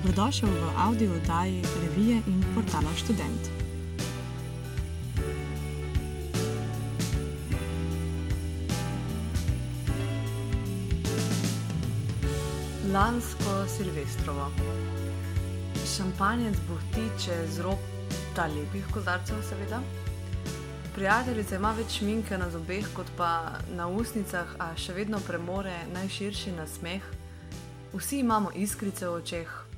Dobrodošel v audio oddaji revije in portala Student. Lansko Silvestrovo. Šampanjec bohti čez rob ta lepih kozarcev, seveda. Prijateljica ima več minke na zobeh, kot pa na usnicah, a še vedno premore najširši nasmeh. Vsi imamo iskrice v očeh,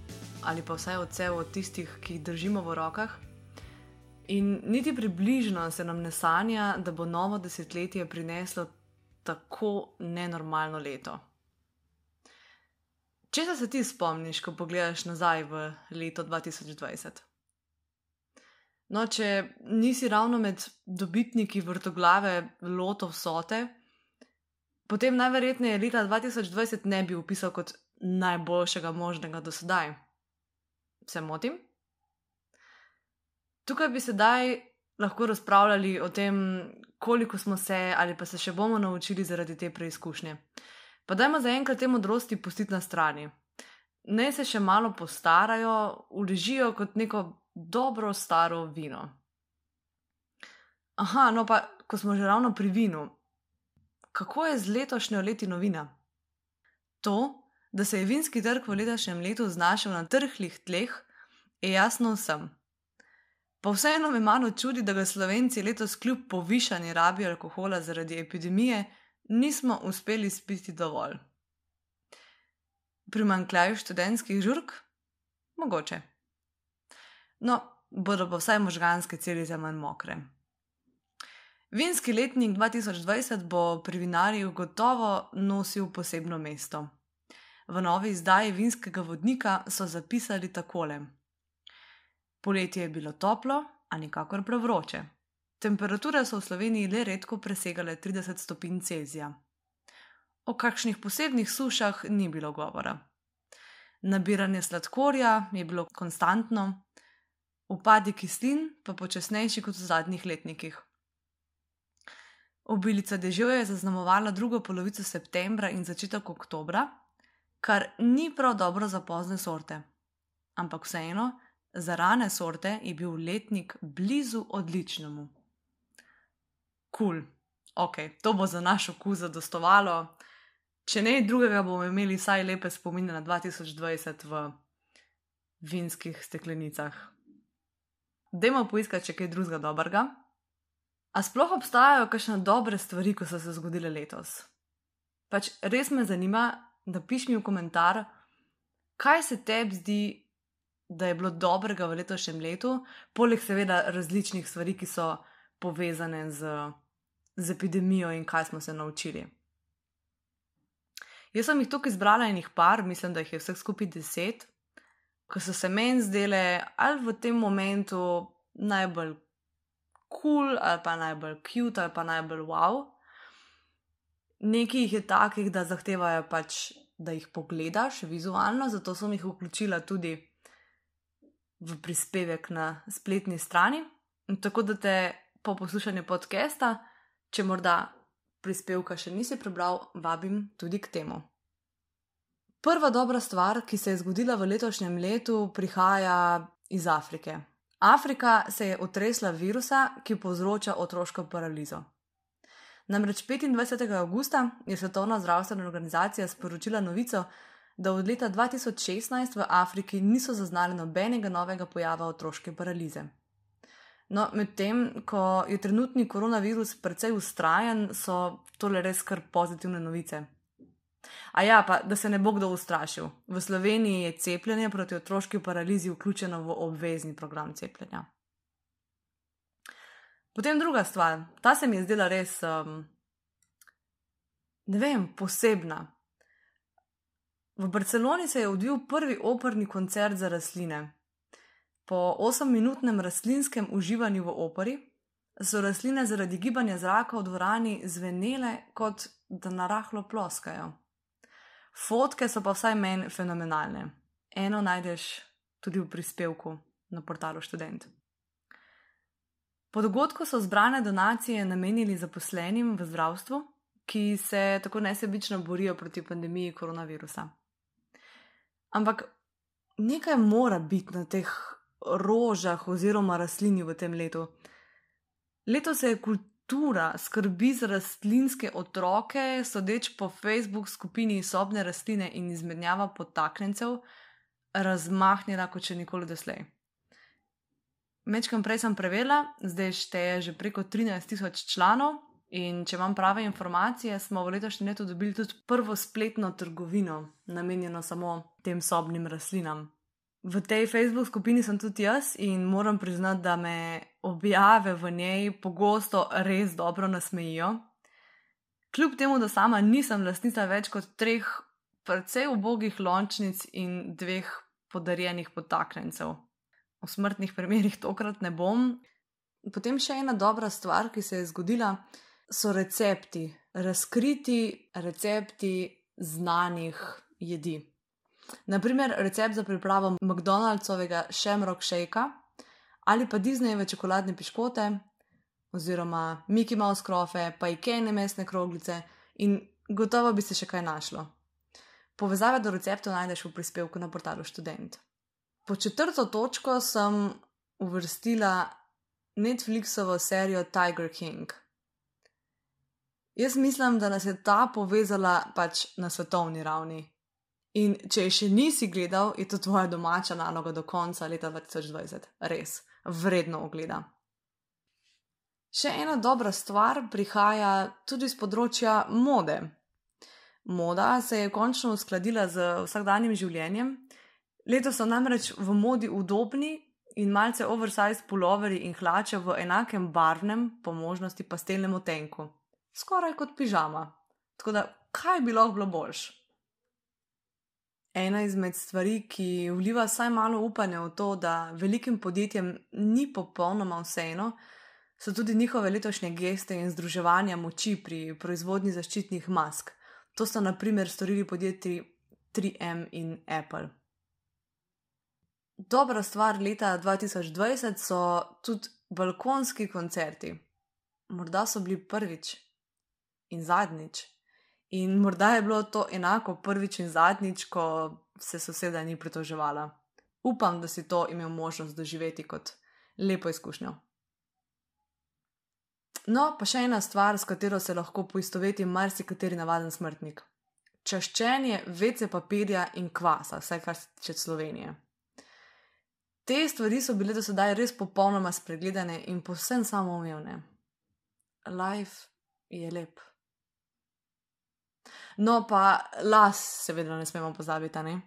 ali pa vsaj odsev od tistih, ki jih držimo v rokah. In niti približno se nam ne sanja, da bo novo desetletje prineslo tako nenormalno leto. Če se ti spomniš, ko pogledaš nazaj v leto 2020? No, če nisi ravno med dobitniki vrtoglave loto vsote, potem najverjetneje leta 2020 ne bi upisal kot najboljšega možnega do sedaj. Se motim? Tukaj bi sedaj lahko razpravljali o tem, koliko smo se ali pa se še bomo naučili zaradi te preizkušnje. Pa dajmo zaenkrat te modrosti pustiti na strani. Naj se še malo postarajo, uležijo kot neko dobro staro vino. Aha, no pa, ko smo že ravno pri vinu, kako je z letošnjo letino vina? To, da se je vinski trg v letošnjem letu znašel na trhlih tleh, je jasno vsem. Pa vseeno me malo čudi, da ga slovenci letos kljub povišani rabi alkohola zaradi epidemije nismo uspeli spiti dovolj. Primankljaj študentskih žurk? Mogoče no, bodo pa vsaj možganske celice manj mokre. Vinski letnik 2020 bo pri vinarjih gotovo nosil posebno mesto. V novi izdaji vinskega vodnika so zapisali takole: Poletje je bilo toplo, a nikakor prevroče. Temperature so v Sloveniji le redko presegale 30 stopinj Celzija. O kakšnih posebnih sušah ni bilo govora. Nabiranje sladkorja je bilo konstantno, upadi kislin pa počasnejši kot v zadnjih letnikih. Obilica deževja je zaznamovala drugo polovico septembra in začetek oktobra, kar ni prav dobro za pozne sorte. Ampak vseeno, za rane sorte je bil letnik blizu odličnemu. Kul, cool. ok, to bo za naš okus zadostovalo. Če ne drugega, bomo imeli vsaj lepe spomine na 2020 v vinskih steklenicah. Dajmo poiskati še kaj drugega dobrega. A sploh obstajajo kakšne dobre stvari, ko so se zgodile letos? Pač res me zanima, da piš mi v komentar, kaj se tebi zdi, da je bilo dobrega v letošnjem letu, poleg seveda različnih stvari, ki so povezane z, z epidemijo in kaj smo se naučili. Jaz sem jih tukaj izbrala enih par, mislim, da jih je vseh skupaj deset, ki so se meni zdele ali v tem momentu najbolj kul, cool, ali pa najbolj cute, ali pa najbolj wow. Nekaj jih je takih, da zahtevajo pač, da jih pogledaš vizualno, zato sem jih vključila tudi v prispevek na spletni strani. Tako da te po poslušanju podcasta, če morda prispevka še nisi prebral, vabim tudi k temu. Prva dobra stvar, ki se je zgodila v letošnjem letu, prihaja iz Afrike. Afrika se je otresla virusa, ki povzroča otroško paralizo. Namreč 25. augusta je Svetovna zdravstvena organizacija sporočila novico, da od leta 2016 v Afriki niso zaznali nobenega novega pojava otroške paralize. No, medtem ko je trenutni koronavirus precej ustrajen, so tole res kar pozitivne novice. A ja, pa da se ne bo kdo ustrašil. V Sloveniji je cepljenje proti otroški paralizi vključeno v obvezni program cepljenja. Potem druga stvar, ta se mi je zdela res, um, ne vem, posebna. V Barceloni se je odvil prvi operni koncert za rastline. Po osemminutnem rastlinskem uživanju v operi so rastline zaradi gibanja zraka v dvorani zvenele, kot da narahlo ploskajo. Fotke so pa vsaj meni fenomenalne. Eno najdeš tudi v prispevku na portalu Student. Po dogodku so zbrane donacije namenili zaposlenim v zdravstvu, ki se tako nesebično borijo proti pandemiji koronavirusa. Ampak nekaj mora biti na teh rožah oziroma rastlini v tem letu. Leto se je kultura skrbi za rastlinske otroke, sodeč po Facebook skupini sobne rastline in izmenjava potaknjencev, razmahnjena kot še nikoli doslej. Mečkam prej sem preverila, zdaj šteje že preko 13 tisoč članov, in če imam prave informacije, smo v letošnjem letu dobili tudi prvo spletno trgovino, namenjeno samo tem sobnim rastlinam. V tej Facebook skupini sem tudi jaz in moram priznati, da me objave v njej pogosto res dobro nasmejijo. Kljub temu, da sama nisem lastnica več kot treh precej ubogih lončnic in dveh podarjenih potaknjencev. V smrtnih primerih tokrat ne bom. Potem še ena dobra stvar, ki se je zgodila, so recepti, razkriti recepti znanih jedi. Naprimer, recept za pripravo McDonald'sovega Shamrock Shakea ali pa Disneyjeve čokoladne piškote, oziroma Mickey Mouse krofe, pa ikejne mesne kroglice in gotovo bi se še kaj našlo. Povezave do receptov najdeš v prispevku na portalu Student. Po četrto točko sem uvrstila Netflixovo serijo Tiger King. Jaz mislim, da nas je ta povezala pač na svetovni ravni. In če je še nisi gledal, je to tvoja domača naloga do konca leta 2020. Res, vredno ogleda. Še ena dobra stvar prihaja tudi z področja mode. Moda se je končno uskladila z vsakdanjim življenjem. Letos so namreč v modi udobni in malce oversized puloveri in hlače v enakem barvnem, po možnosti pastelnem otenku. Skoraj kot pižama. Tako da, kaj bi lahko bilo boljš? Ena izmed stvari, ki vliva vsaj malo upanja v to, da velikim podjetjem ni popolnoma vseeno, so tudi njihove letošnje geste in združevanja moči pri proizvodnji zaščitnih mask. To so naprimer storili podjetji 3M in Apple. Dobra stvar leta 2020 so tudi balkonski koncerti. Morda so bili prvič in zadnjič. In morda je bilo to enako prvič in zadnjič, ko se soseda ni pritoževala. Upam, da si to imel možnost doživeti kot lepo izkušnjo. No, pa še ena stvar, s katero se lahko poistoveti marsikateri navaden smrtnik. Čaščenje vece papirja in kvasa, vse kar se tiče Slovenije. Te stvari so bile do sedaj res popolnoma spregledane in povsem samoumevne. Life je lep. No, pa las, seveda, ne smemo pozabiti. Ne?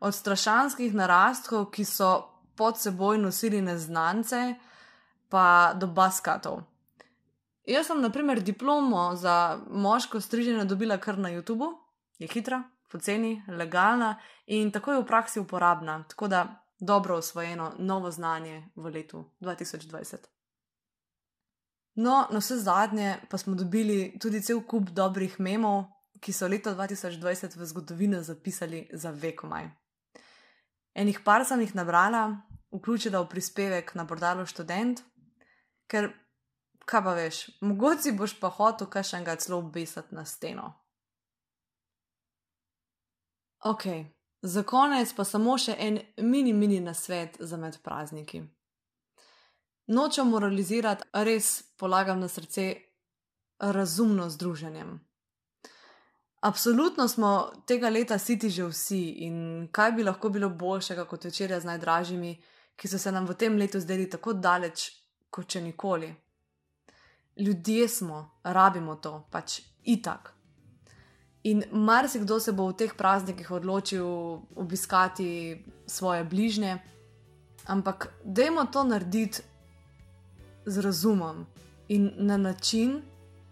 Od strašanskih narastkov, ki so pod seboj nosili neznance, pa do baskatov. Jaz sem, na primer, diplomo za moško striženje dobila kar na YouTubu, je hitra, poceni, legalna in tako je v praksi uporabna, tako da dobro osvojeno novo znanje v letu 2020. No, na vse zadnje pa smo dobili tudi cel kup dobrih memov, ki so leto 2020 v zgodovino zapisali za vekomaj. Enih par sem jih nabrala, vključila v prispevek na portalu Student, ker, kaj pa veš, mogoče boš pa hotel kaj še enkrat celo obesati na steno. Ok, za konec pa samo še en mini, mini nasvet za med prazniki. Nočem moralizirati, res polagam na srce razumno združenjem. Absolutno smo tega leta siti že vsi in kaj bi lahko bilo boljšega kot večerja z najdražjimi, ki so se nam v tem letu zdeli tako daleč kot če nikoli. Ljudje smo, rabimo to, pač itak. In marsikdo se bo v teh praznikih odločil obiskati svoje bližnje, ampak dajmo to narediti z razumom in na način,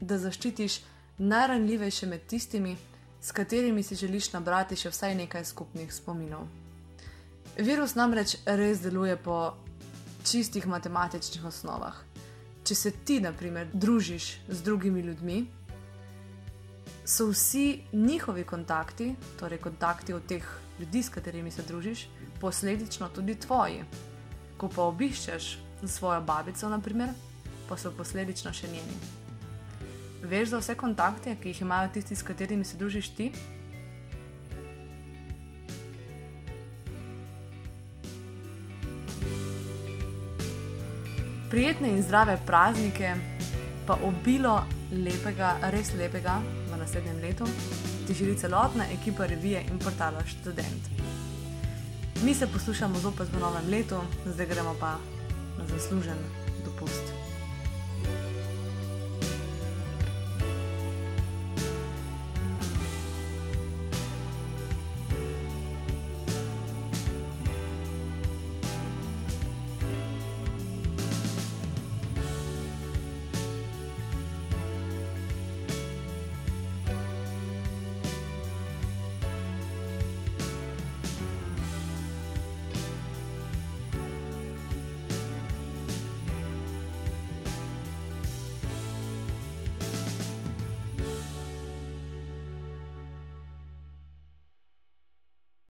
da zaščitiš najranljivejše med tistimi, s katerimi si želiš nabrati še vsaj nekaj skupnih spominov. Virus namreč res deluje po čistih matematičnih osnovah. Če se ti, na primer, družiš z drugimi ljudmi, so vsi njihovi kontakti, torej kontakti od teh ljudi, s katerimi se družiš, posledično tudi tvoji. Ko pa obiščeš svojo babico, naprimer, pa so posledično še njeni. Veš za vse kontakte, ki jih imajo tisti, s katerimi se družiš ti? Prijetne in zdrave praznike, pa obilo lepega, res lepega naslednjem letu, ti želi celotna ekipa revije in portala Student. Mi se poslušamo zopet v novem letu, zdaj gremo pa na zaslužen dopust.